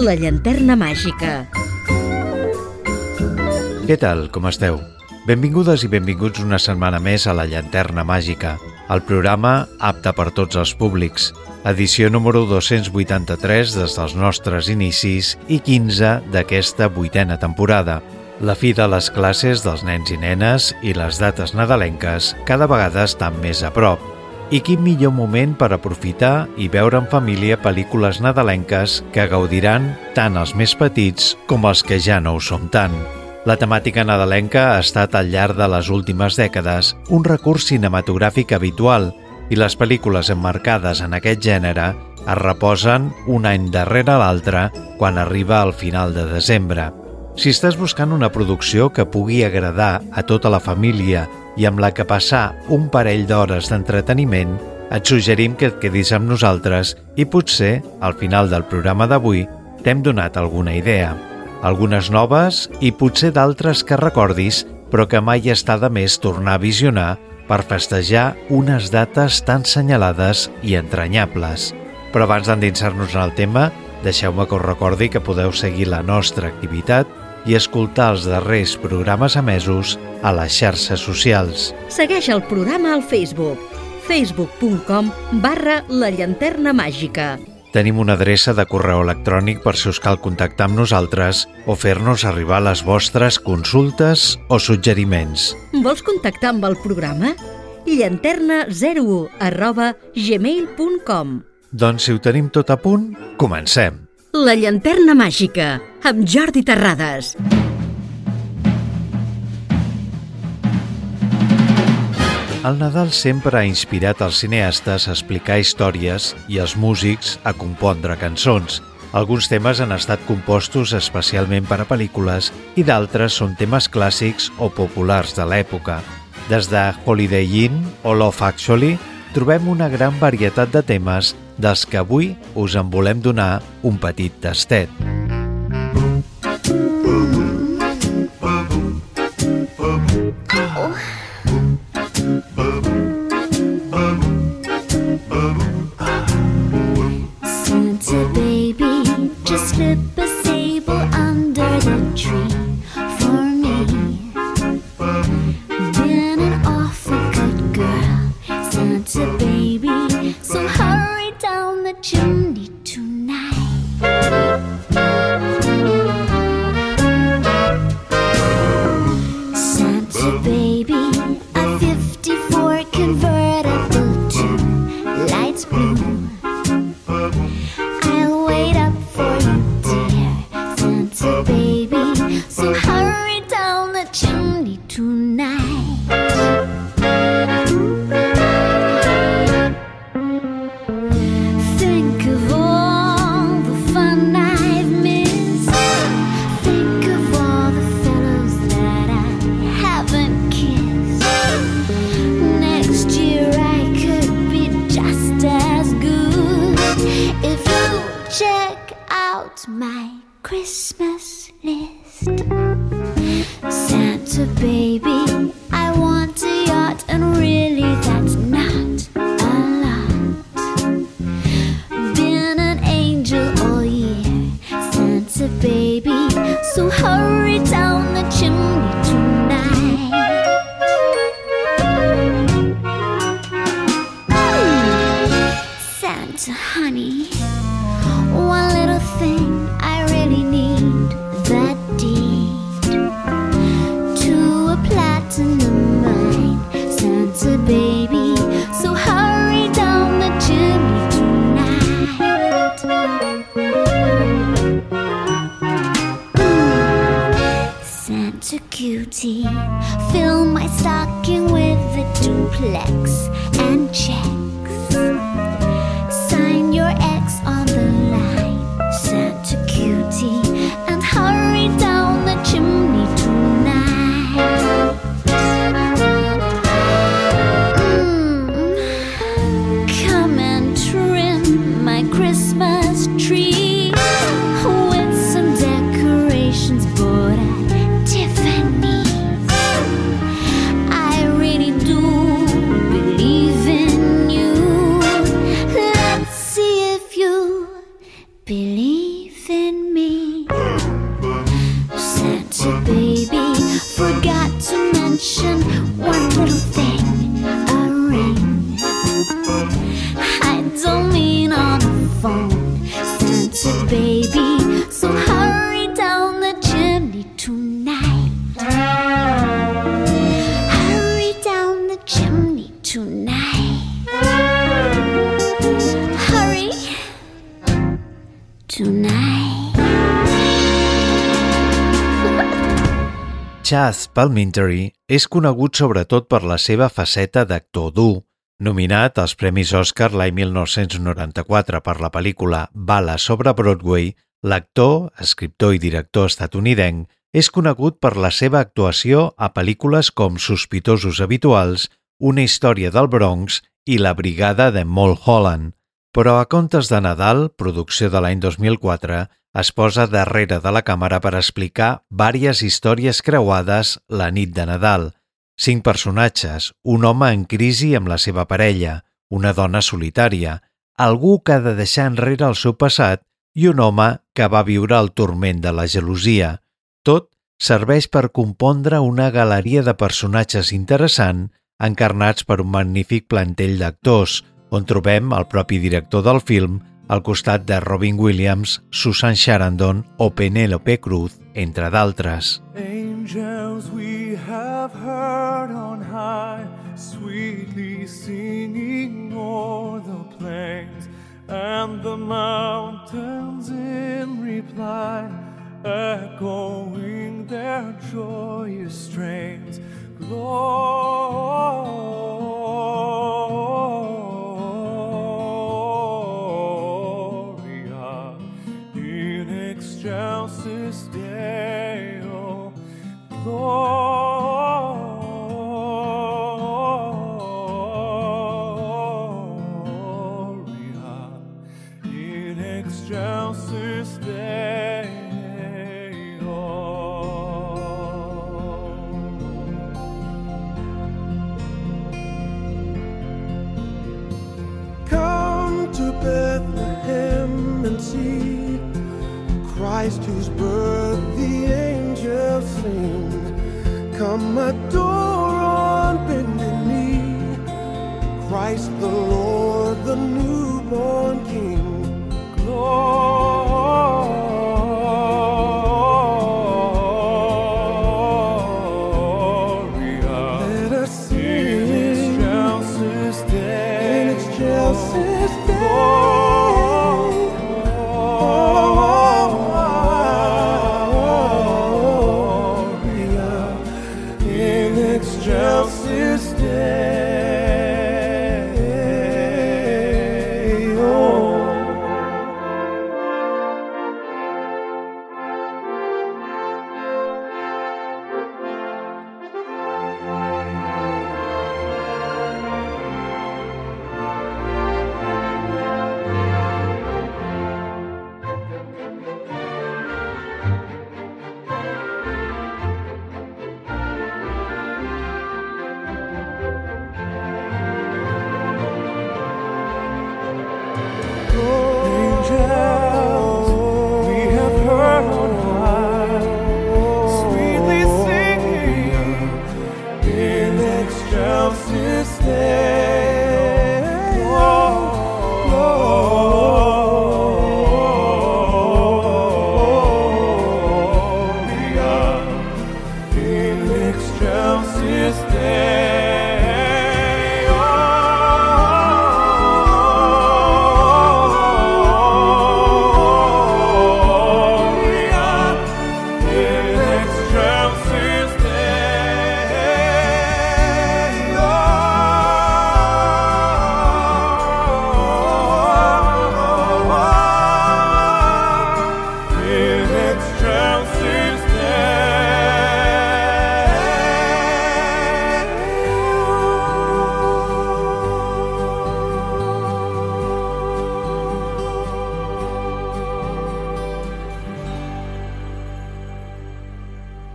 La llanterna màgica. Què tal, com esteu? Benvingudes i benvinguts una setmana més a La llanterna màgica, el programa apte per tots els públics, edició número 283 des dels nostres inicis i 15 d'aquesta vuitena temporada. La fi de les classes dels nens i nenes i les dates nadalenques cada vegada estan més a prop. I quin millor moment per aprofitar i veure en família pel·lícules nadalenques que gaudiran tant els més petits com els que ja no ho som tant. La temàtica nadalenca ha estat al llarg de les últimes dècades un recurs cinematogràfic habitual i les pel·lícules emmarcades en aquest gènere es reposen un any darrere l'altre quan arriba al final de desembre. Si estàs buscant una producció que pugui agradar a tota la família i amb la que passar un parell d'hores d'entreteniment, et suggerim que et quedis amb nosaltres i potser, al final del programa d'avui, t'hem donat alguna idea. Algunes noves i potser d'altres que recordis, però que mai està de més tornar a visionar per festejar unes dates tan senyalades i entranyables. Però abans d'endinsar-nos en el tema, deixeu-me que us recordi que podeu seguir la nostra activitat i escoltar els darrers programes emesos a les xarxes socials. Segueix el programa al Facebook facebook.com barra la llanterna màgica Tenim una adreça de correu electrònic per si us cal contactar amb nosaltres o fer-nos arribar les vostres consultes o suggeriments. Vols contactar amb el programa? llanterna01 arroba gmail.com Doncs si ho tenim tot a punt, comencem. La llanterna màgica, amb Jordi Terrades. El Nadal sempre ha inspirat els cineastes a explicar històries i els músics a compondre cançons. Alguns temes han estat compostos especialment per a pel·lícules i d'altres són temes clàssics o populars de l'època. Des de Holiday Inn o Love Actually trobem una gran varietat de temes dels que avui us en volem donar un petit tastet. believe. Palminteri és conegut sobretot per la seva faceta d'actor dur. Nominat als Premis Oscar l'any 1994 per la pel·lícula Bala sobre Broadway, l'actor, escriptor i director estatunidenc és conegut per la seva actuació a pel·lícules com Sospitosos habituals, Una història del Bronx i La brigada de Mulholland. Però a Contes de Nadal, producció de l'any 2004, es posa darrere de la càmera per explicar vàries històries creuades la nit de Nadal. Cinc personatges, un home en crisi amb la seva parella, una dona solitària, algú que ha de deixar enrere el seu passat i un home que va viure el turment de la gelosia. Tot serveix per compondre una galeria de personatges interessant encarnats per un magnífic plantell d'actors, on trobem el propi director del film al costat de Robin Williams, Susan Sarandon o Penélope Cruz, entre d'altres. Angels we have heard on high, sweetly singing o'er the plains and the mountains in reply, echoing their joyous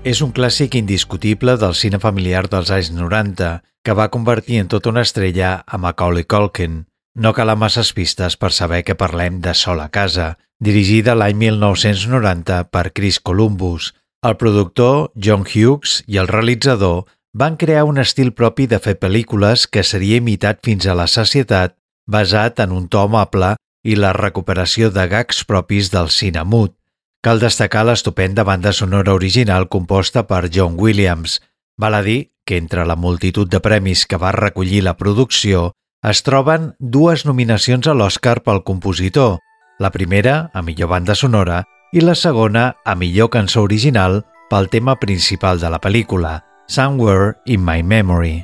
És un clàssic indiscutible del cine familiar dels anys 90 que va convertir en tota una estrella a Macaulay Culkin. No calen masses pistes per saber que parlem de Sol a casa, dirigida l'any 1990 per Chris Columbus, El productor, John Hughes, i el realitzador van crear un estil propi de fer pel·lícules que seria imitat fins a la sacietat, basat en un to amable i la recuperació de gags propis del cine mut. Cal destacar l'estupenda banda sonora original composta per John Williams. Val a dir que entre la multitud de premis que va recollir la producció es troben dues nominacions a l'Oscar pel compositor, la primera a millor banda sonora i la segona a millor cançó original pel tema principal de la pel·lícula, Somewhere in My Memory.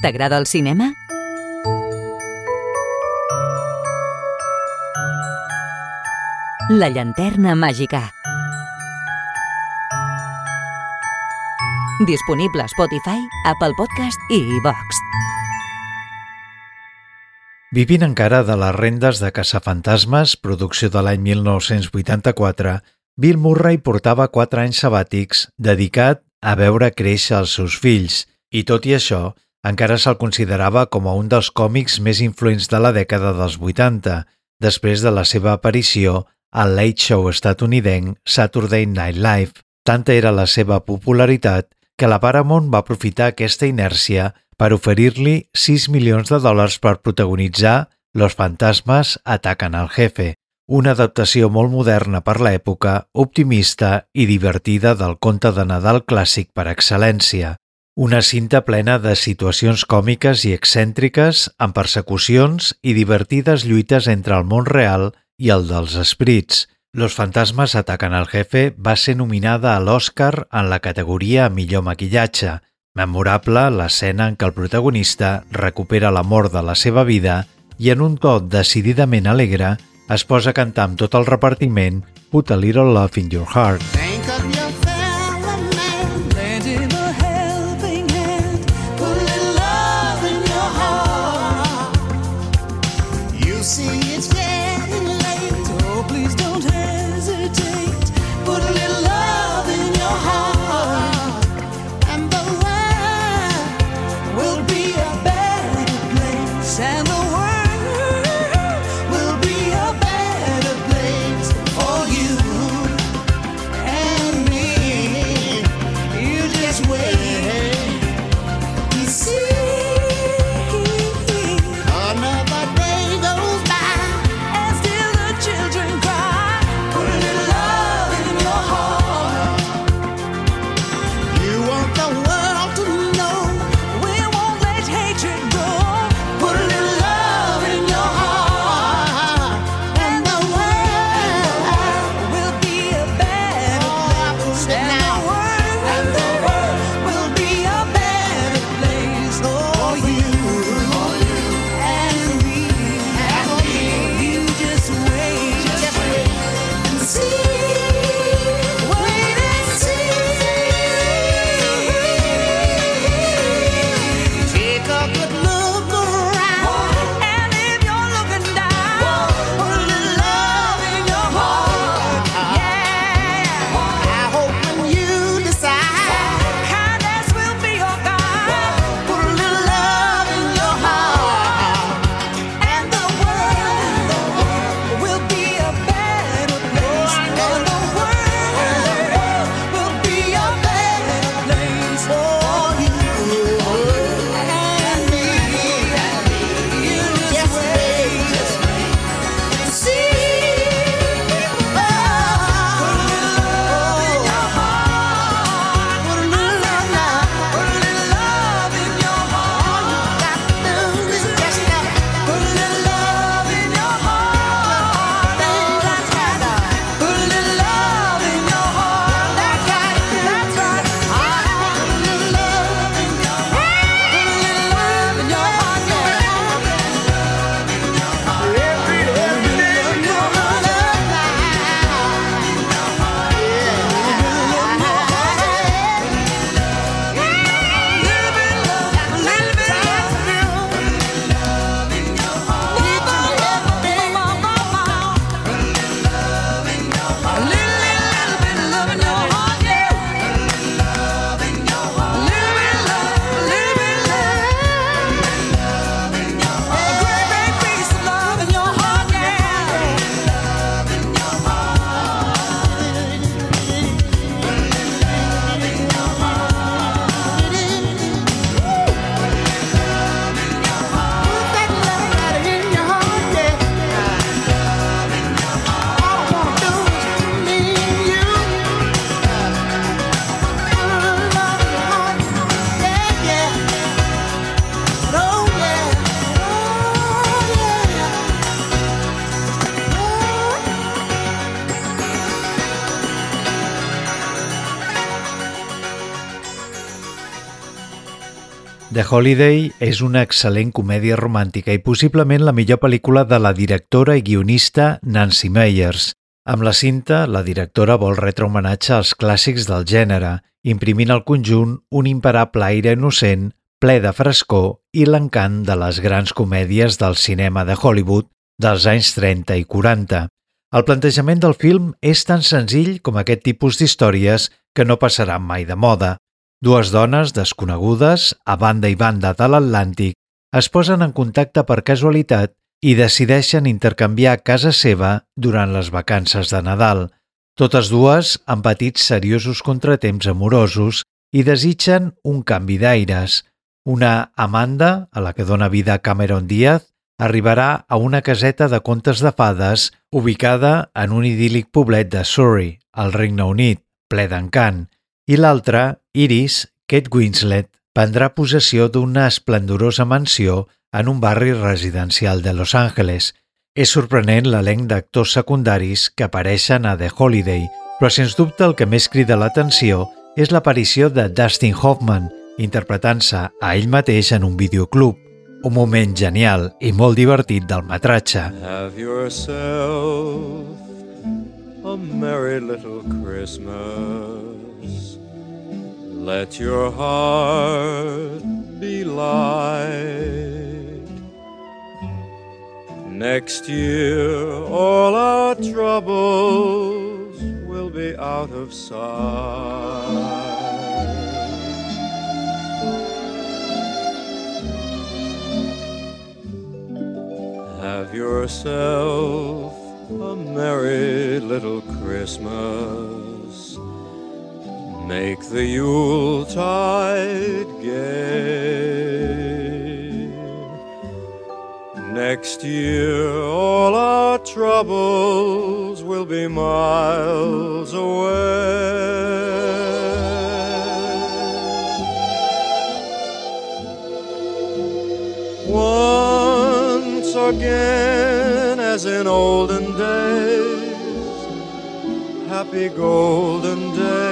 T'agrada el cinema? La llanterna màgica. Disponible a Spotify, Apple Podcast i iVox. Vivint encara de les rendes de Caçafantasmes, producció de l'any 1984, Bill Murray portava 4 anys sabàtics dedicat a veure créixer els seus fills i, tot i això, encara se'l considerava com a un dels còmics més influents de la dècada dels 80, després de la seva aparició al late show estatunidenc Saturday Night Live. Tanta era la seva popularitat que la Paramount va aprofitar aquesta inèrcia per oferir-li 6 milions de dòlars per protagonitzar Los fantasmes ataquen al jefe, una adaptació molt moderna per l'època, optimista i divertida del conte de Nadal clàssic per excel·lència. Una cinta plena de situacions còmiques i excèntriques, amb persecucions i divertides lluites entre el món real i el dels esprits. Los fantasmes ataquen al jefe va ser nominada a l'Oscar en la categoria millor maquillatge. Memorable l'escena en què el protagonista recupera l'amor de la seva vida i en un to decididament alegre es posa a cantar amb tot el repartiment Put a Little Love in Your Heart. Think of your Holiday és una excel·lent comèdia romàntica i possiblement la millor pel·lícula de la directora i guionista Nancy Meyers. Amb la cinta, la directora vol retre homenatge als clàssics del gènere, imprimint al conjunt un imparable aire innocent, ple de frescor i l'encant de les grans comèdies del cinema de Hollywood dels anys 30 i 40. El plantejament del film és tan senzill com aquest tipus d'històries que no passaran mai de moda. Dues dones desconegudes, a banda i banda de l'Atlàntic, es posen en contacte per casualitat i decideixen intercanviar casa seva durant les vacances de Nadal. Totes dues han patit seriosos contratemps amorosos i desitgen un canvi d'aires. Una Amanda, a la que dona vida Cameron Diaz, arribarà a una caseta de contes de fades ubicada en un idíl·lic poblet de Surrey, al Regne Unit, ple d'encant, i l'altra, Iris, Kate Winslet, prendrà possessió d'una esplendorosa mansió en un barri residencial de Los Angeles. És sorprenent l'elenc d'actors secundaris que apareixen a The Holiday, però sens dubte el que més crida l'atenció és l'aparició de Dustin Hoffman, interpretant-se a ell mateix en un videoclub. Un moment genial i molt divertit del metratge. Have yourself a merry little Christmas. Let your heart be light. Next year, all our troubles will be out of sight. Have yourself a merry little Christmas. Make the Yuletide gay. Next year, all our troubles will be miles away. Once again, as in olden days, happy golden days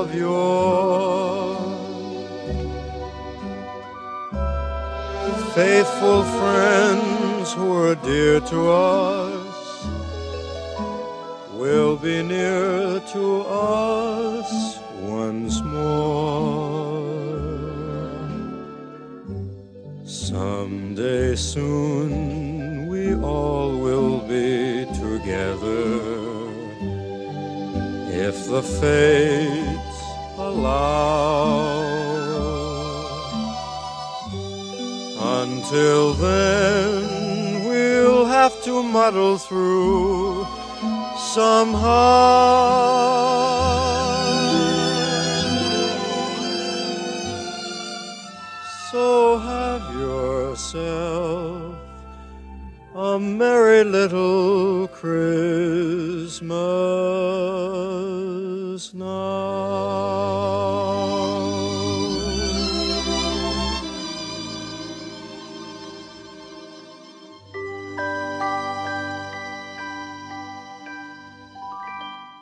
of yore. Faithful friends who were dear to us will be near to us once more. Someday soon we all will be together if the fates allow. Until then, we'll have to muddle through somehow. So have yourself a merry little Christmas now.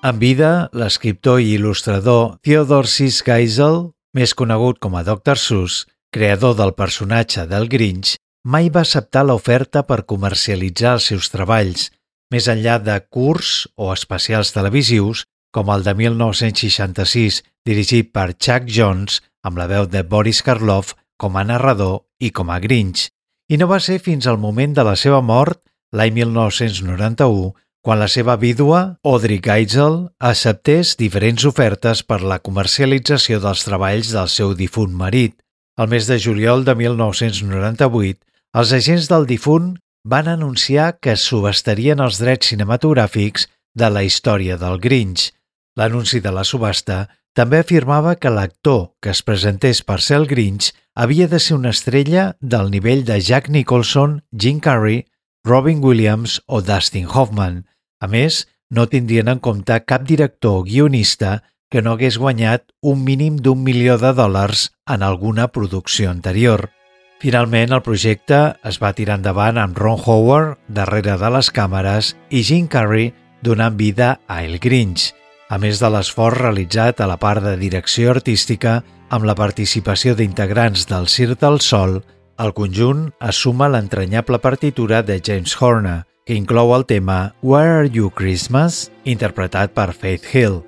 En vida, l'escriptor i il·lustrador Theodore Sis Geisel, més conegut com a Dr. Seuss, creador del personatge del Grinch, mai va acceptar l'oferta per comercialitzar els seus treballs, més enllà de curts o especials televisius, com el de 1966, dirigit per Chuck Jones, amb la veu de Boris Karloff com a narrador i com a Grinch. I no va ser fins al moment de la seva mort, l'any 1991, quan la seva vídua, Audrey Geisel, acceptés diferents ofertes per la comercialització dels treballs del seu difunt marit. El mes de juliol de 1998, els agents del difunt van anunciar que es subhastarien els drets cinematogràfics de la història del Grinch. L'anunci de la subhasta també afirmava que l'actor que es presentés per ser el Grinch havia de ser una estrella del nivell de Jack Nicholson, Jim Carrey, Robin Williams o Dustin Hoffman. A més, no tindrien en compte cap director o guionista que no hagués guanyat un mínim d'un milió de dòlars en alguna producció anterior. Finalment, el projecte es va tirar endavant amb Ron Howard darrere de les càmeres i Jim Carrey donant vida a El Grinch, a més de l'esforç realitzat a la part de direcció artística Amb la participació d'integrants del Cirque del Sol, el conjunt assuma l'entranyable partitura de James Horner, que inclou el tema Where Are You Christmas, interpretat per Faith Hill.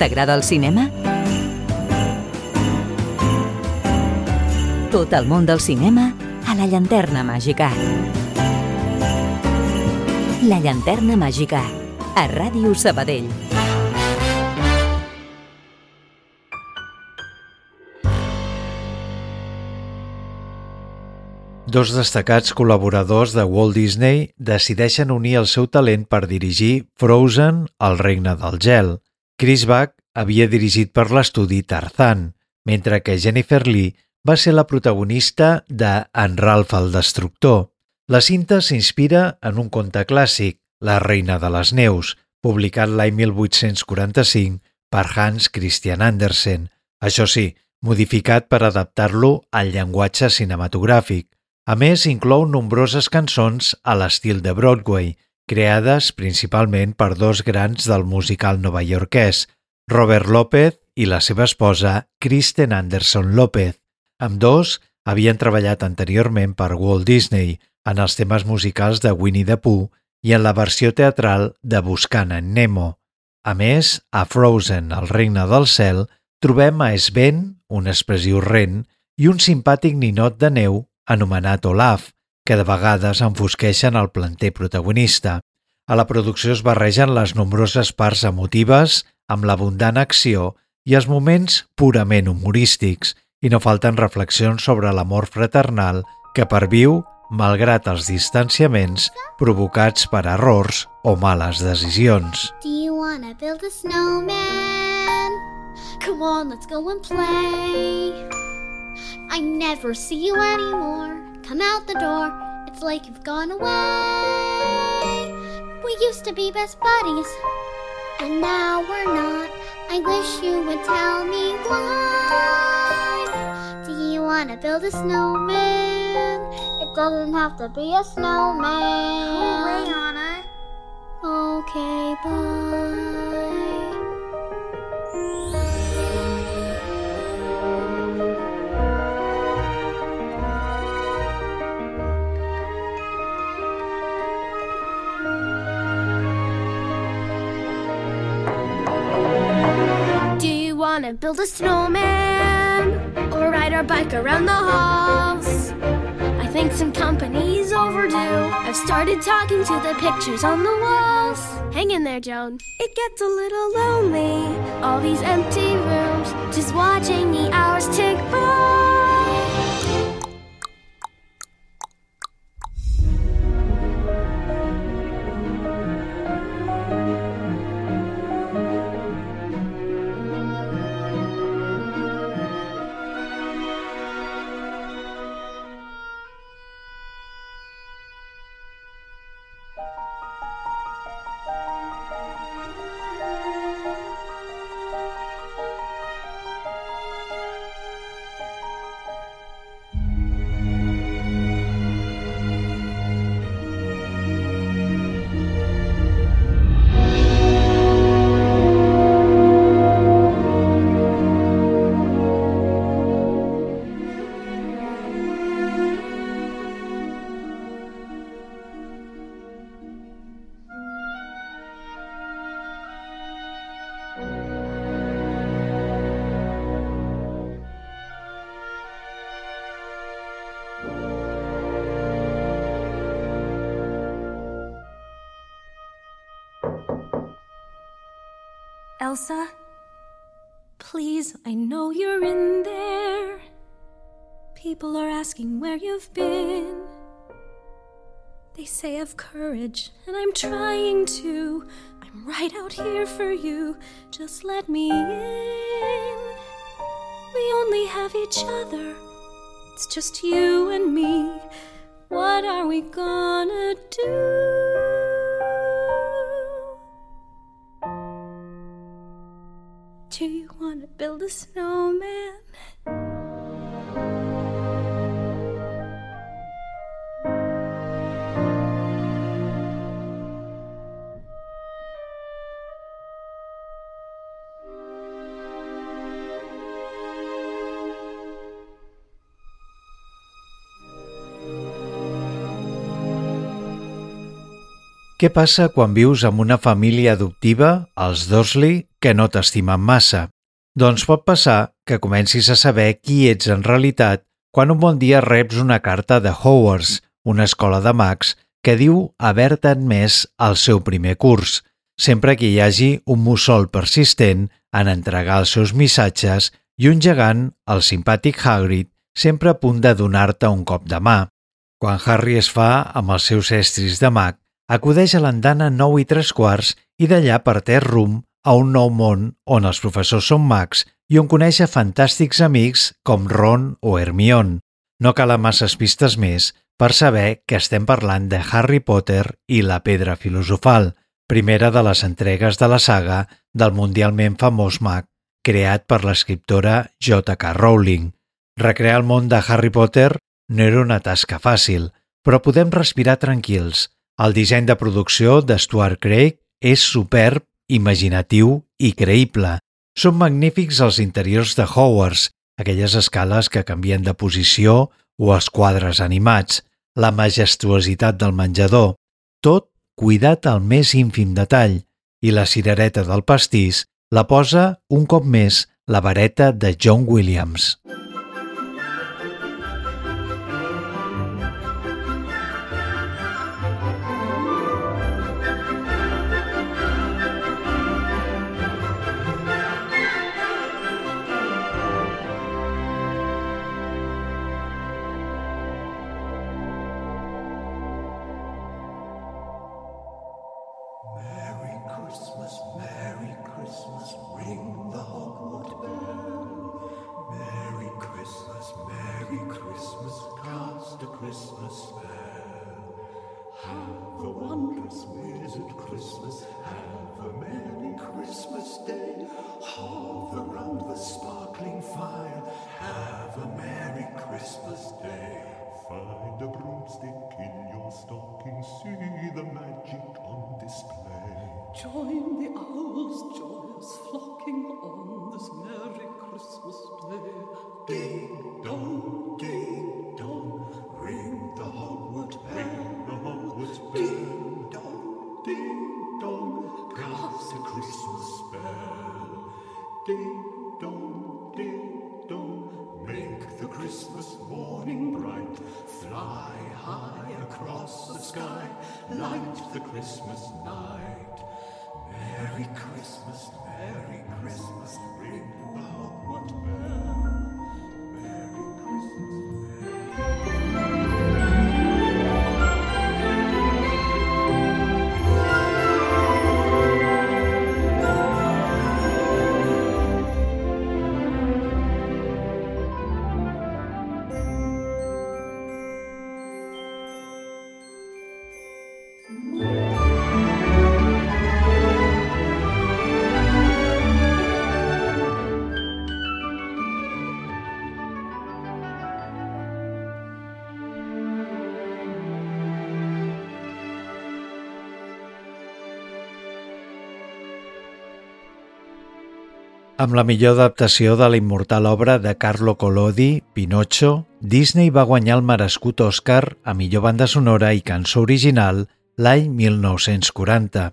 T'agrada el cinema? Tot el món del cinema a la llanterna màgica. La llanterna màgica, a Ràdio Sabadell. Dos destacats col·laboradors de Walt Disney decideixen unir el seu talent per dirigir Frozen, el regne del gel. Chris Buck havia dirigit per l'estudi Tarzan, mentre que Jennifer Lee va ser la protagonista de En Ralph el Destructor. La cinta s'inspira en un conte clàssic, La reina de les neus, publicat l'any 1845 per Hans Christian Andersen, això sí, modificat per adaptar-lo al llenguatge cinematogràfic. A més, inclou nombroses cançons a l'estil de Broadway, creades principalment per dos grans del musical novaiorquès, Robert López i la seva esposa Kristen Anderson López. Amb dos havien treballat anteriorment per Walt Disney en els temes musicals de Winnie the Pooh i en la versió teatral de Buscant en Nemo. A més, a Frozen, el regne del cel, trobem a Sven, un expressiu ren, i un simpàtic ninot de neu anomenat Olaf, que de vegades enfosqueixen el planter protagonista. A la producció es barregen les nombroses parts emotives amb l'abundant acció i els moments purament humorístics, i no falten reflexions sobre l'amor fraternal que perviu malgrat els distanciaments provocats per errors o males decisions. Do you wanna build a snowman? Come on, let's go and play. I never see you anymore. Come out the door, it's like you've gone away. We used to be best buddies, and now we're not. I wish you would tell me why. Do you wanna build a snowman? It doesn't have to be a snowman. Anna. Okay, bye. To build a snowman or ride our bike around the halls? I think some company's overdue. I've started talking to the pictures on the walls. Hang in there, Joan. It gets a little lonely. All these empty rooms, just watching the hours tick by. Elsa? Please, I know you're in there. People are asking where you've been. They say I've courage, and I'm trying to. I'm right out here for you. Just let me in. We only have each other. It's just you and me. What are we gonna do? To build a snowman? Què passa quan vius amb una família adoptiva, els Dursley, que no t'estimen massa? Doncs pot passar que comencis a saber qui ets en realitat quan un bon dia reps una carta de Hogwarts, una escola de mags, que diu haver-te admès al seu primer curs, sempre que hi hagi un mussol persistent en entregar els seus missatges i un gegant, el simpàtic Hagrid, sempre a punt de donar-te un cop de mà. Quan Harry es fa amb els seus estris de mag, acudeix a l'andana 9 i 3 quarts i d'allà parteix rum a un nou món on els professors són mags i on coneix a fantàstics amics com Ron o Hermione. No calen masses pistes més per saber que estem parlant de Harry Potter i la Pedra Filosofal, primera de les entregues de la saga del mundialment famós mag creat per l'escriptora J.K. Rowling. Recrear el món de Harry Potter no era una tasca fàcil, però podem respirar tranquils. El disseny de producció de Stuart Craig és superb, imaginatiu i creïble. Són magnífics els interiors de Hogwarts, aquelles escales que canvien de posició o els quadres animats, la majestuositat del menjador, tot cuidat al més ínfim detall, i la cirereta del pastís la posa un cop més la vareta de John Williams. Christmas Amb la millor adaptació de la immortal obra de Carlo Collodi, Pinocho, Disney va guanyar el merescut Oscar a millor banda sonora i cançó original l'any 1940.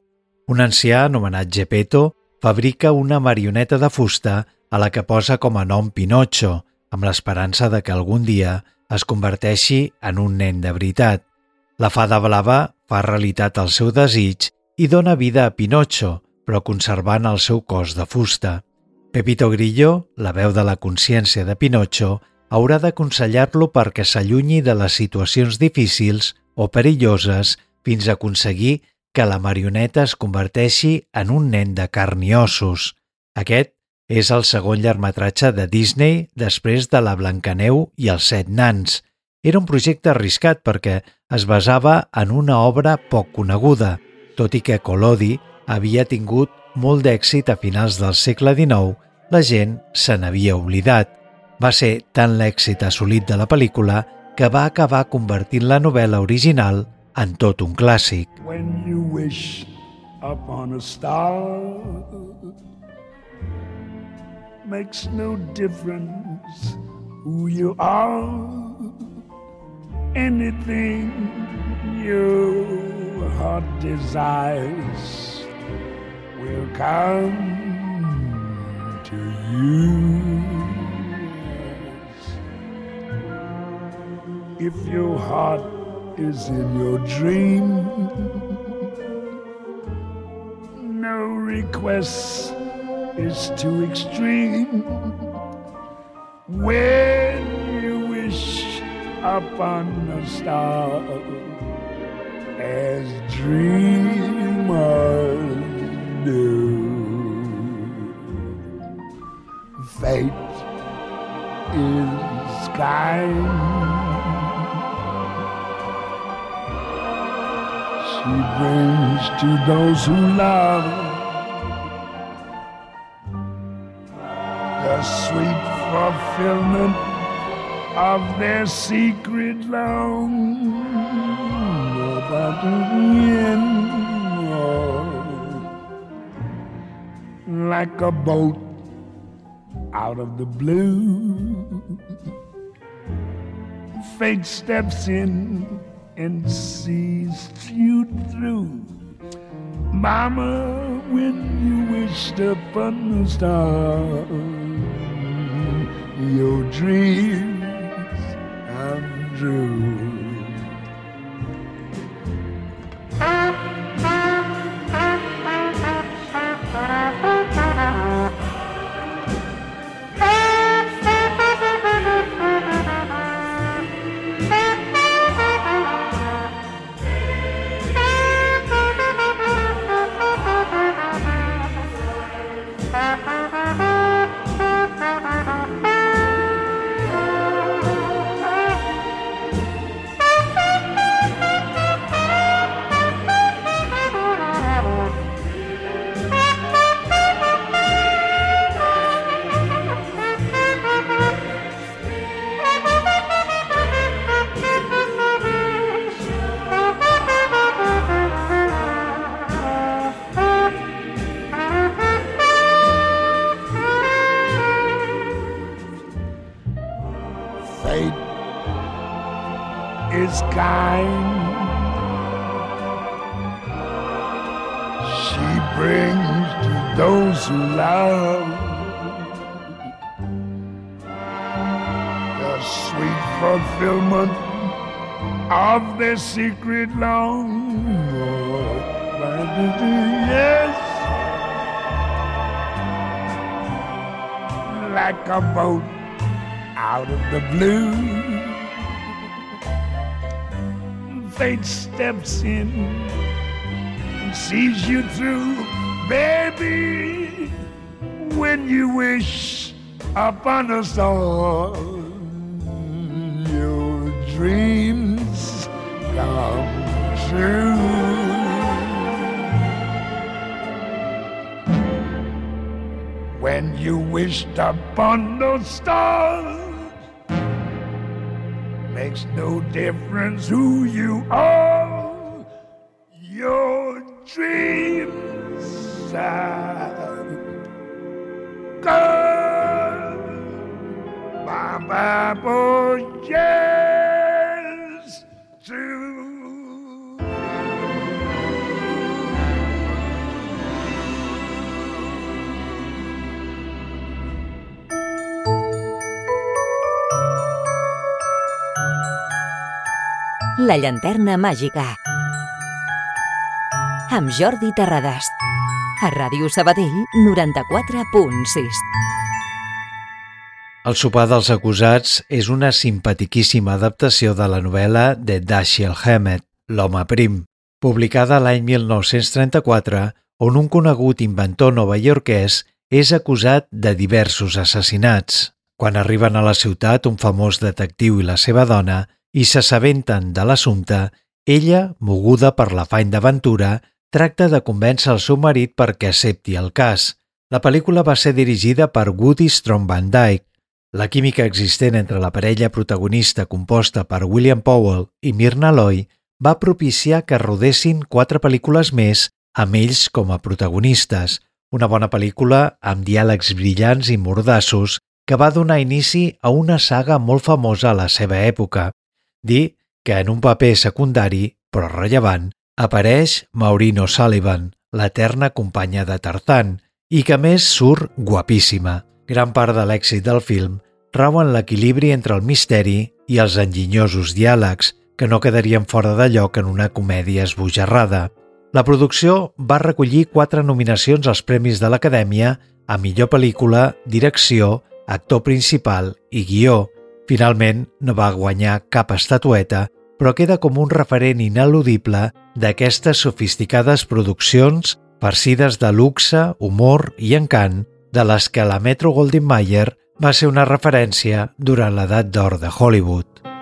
Un ancià anomenat Geppetto fabrica una marioneta de fusta a la que posa com a nom Pinocho, amb l'esperança de que algun dia es converteixi en un nen de veritat. La fada blava fa realitat el seu desig i dona vida a Pinocho, però conservant el seu cos de fusta. Pepito Grillo, la veu de la consciència de Pinocho, haurà d'aconsellar-lo perquè s'allunyi de les situacions difícils o perilloses fins a aconseguir que la marioneta es converteixi en un nen de carn i ossos. Aquest és el segon llargmetratge de Disney després de La Blancaneu i els set nans. Era un projecte arriscat perquè es basava en una obra poc coneguda, tot i que Collodi havia tingut molt d'èxit a finals del segle XIX, la gent se n'havia oblidat. Va ser tant l'èxit assolit de la pel·lícula que va acabar convertint la novel·la original en tot un clàssic. When you wish upon a star, makes no difference who you are. Anything your heart desires will come to you. If your heart is in your dream, no request is too extreme. When you wish upon a star, as dreamers Fate is kind. She brings to those who love the sweet fulfillment of their secret love. But in like a boat out of the blue. Fate steps in and sees you through. Mama, when you wished upon the star, your dreams come true. Their secret long. Yes, like a boat out of the blue. Fate steps in and sees you through, baby. When you wish upon a star, your dreams you wished upon those stars, makes no difference who you are. Your dreams are good. Bye boy, yes, La llanterna màgica. Amb Jordi Terradas. A Ràdio Sabadell 94.6. El sopar dels acusats és una simpatiquíssima adaptació de la novel·la de Dashiell Hammett, L'home prim, publicada l'any 1934, on un conegut inventor novaiorquès és acusat de diversos assassinats. Quan arriben a la ciutat un famós detectiu i la seva dona i s'assabenten de l'assumpte, ella, moguda per l'afany d'aventura, tracta de convèncer el seu marit perquè accepti el cas. La pel·lícula va ser dirigida per Woody Strong Van Dyke. La química existent entre la parella protagonista composta per William Powell i Myrna Loy va propiciar que rodessin quatre pel·lícules més amb ells com a protagonistes, una bona pel·lícula amb diàlegs brillants i mordassos que va donar inici a una saga molt famosa a la seva època. Dir que en un paper secundari, però rellevant, apareix Maureen Sullivan, l'eterna companya de Tarzan, i que més surt guapíssima. Gran part de l'èxit del film rau en l'equilibri entre el misteri i els enginyosos diàlegs, que no quedarien fora de lloc en una comèdia esbojarrada. La producció va recollir quatre nominacions als Premis de l'Acadèmia a millor pel·lícula, direcció, actor principal i guió. Finalment, no va guanyar cap estatueta, però queda com un referent ineludible d'aquestes sofisticades produccions farcides de luxe, humor i encant de les que la Metro Goldwyn Mayer va ser una referència durant l'edat d'or de Hollywood.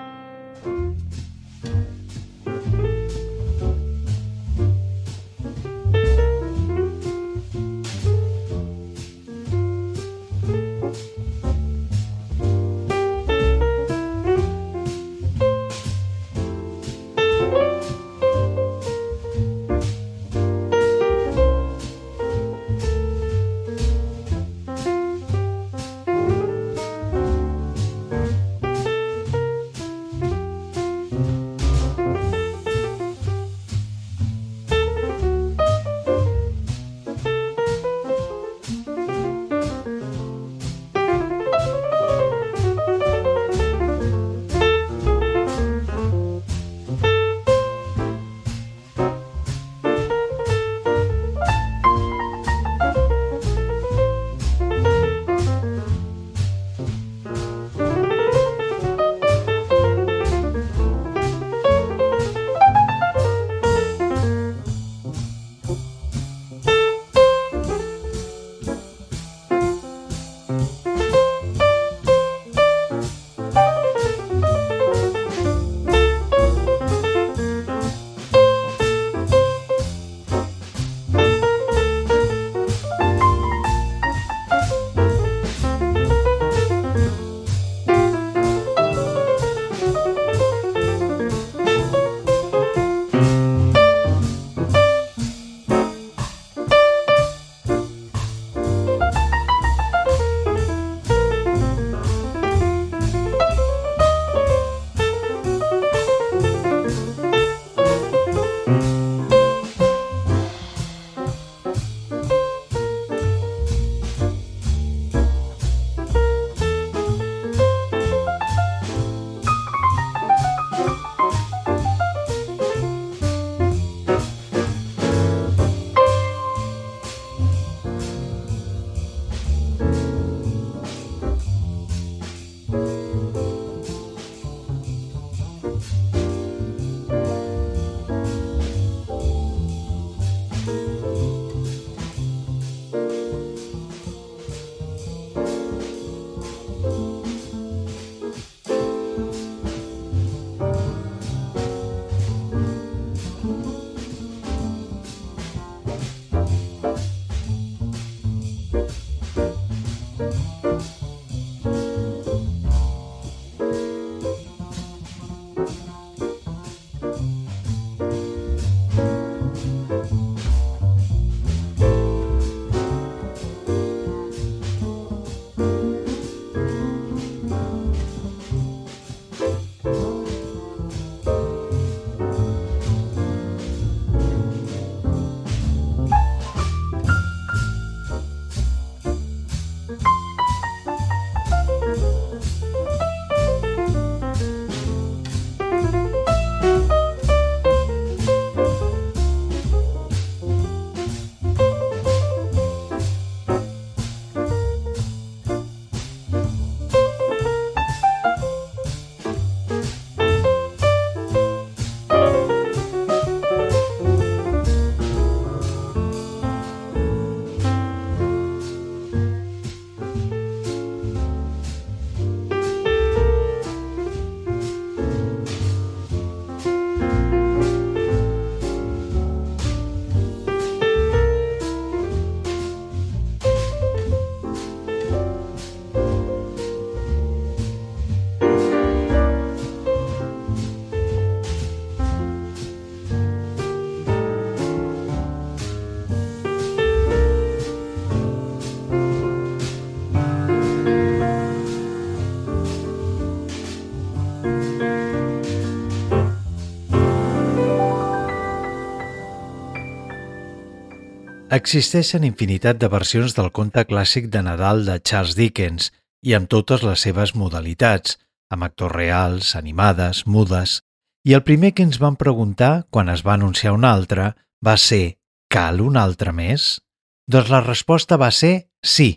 Existeixen infinitat de versions del conte clàssic de Nadal de Charles Dickens i amb totes les seves modalitats, amb actors reals, animades, mudes... I el primer que ens van preguntar quan es va anunciar un altre va ser «Cal un altre més?» Doncs la resposta va ser sí.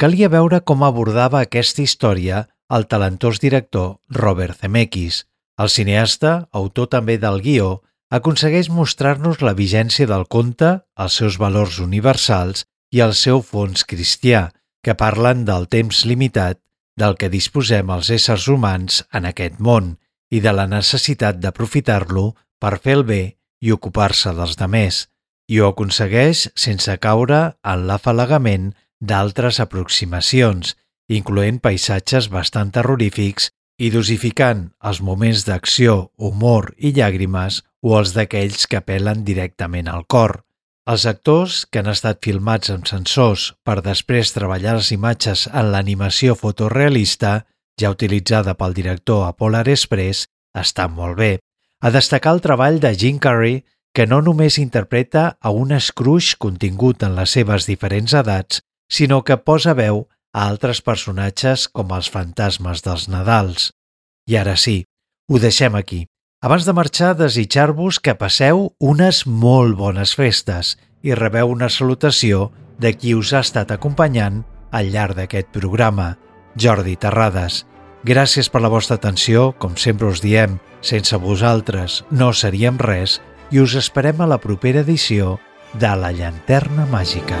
Calia veure com abordava aquesta història el talentós director Robert Zemeckis. El cineasta, autor també del guió, aconsegueix mostrar-nos la vigència del conte, els seus valors universals i el seu fons cristià, que parlen del temps limitat del que disposem els éssers humans en aquest món i de la necessitat d'aprofitar-lo per fer el bé i ocupar-se dels demés, i ho aconsegueix sense caure en l'afalagament d'altres aproximacions, incloent paisatges bastant terrorífics i dosificant els moments d'acció, humor i llàgrimes o els d'aquells que apel·len directament al cor. Els actors, que han estat filmats amb sensors per després treballar les imatges en l'animació fotorealista, ja utilitzada pel director a Polar Express, està molt bé. A destacar el treball de Jim Carrey, que no només interpreta a un Scrooge contingut en les seves diferents edats, sinó que posa veu a altres personatges com els fantasmes dels Nadals. I ara sí, ho deixem aquí. Abans de marxar, desitjar-vos que passeu unes molt bones festes i rebeu una salutació de qui us ha estat acompanyant al llarg d'aquest programa, Jordi Terrades. Gràcies per la vostra atenció, com sempre us diem, sense vosaltres no seríem res i us esperem a la propera edició de La Llanterna Màgica.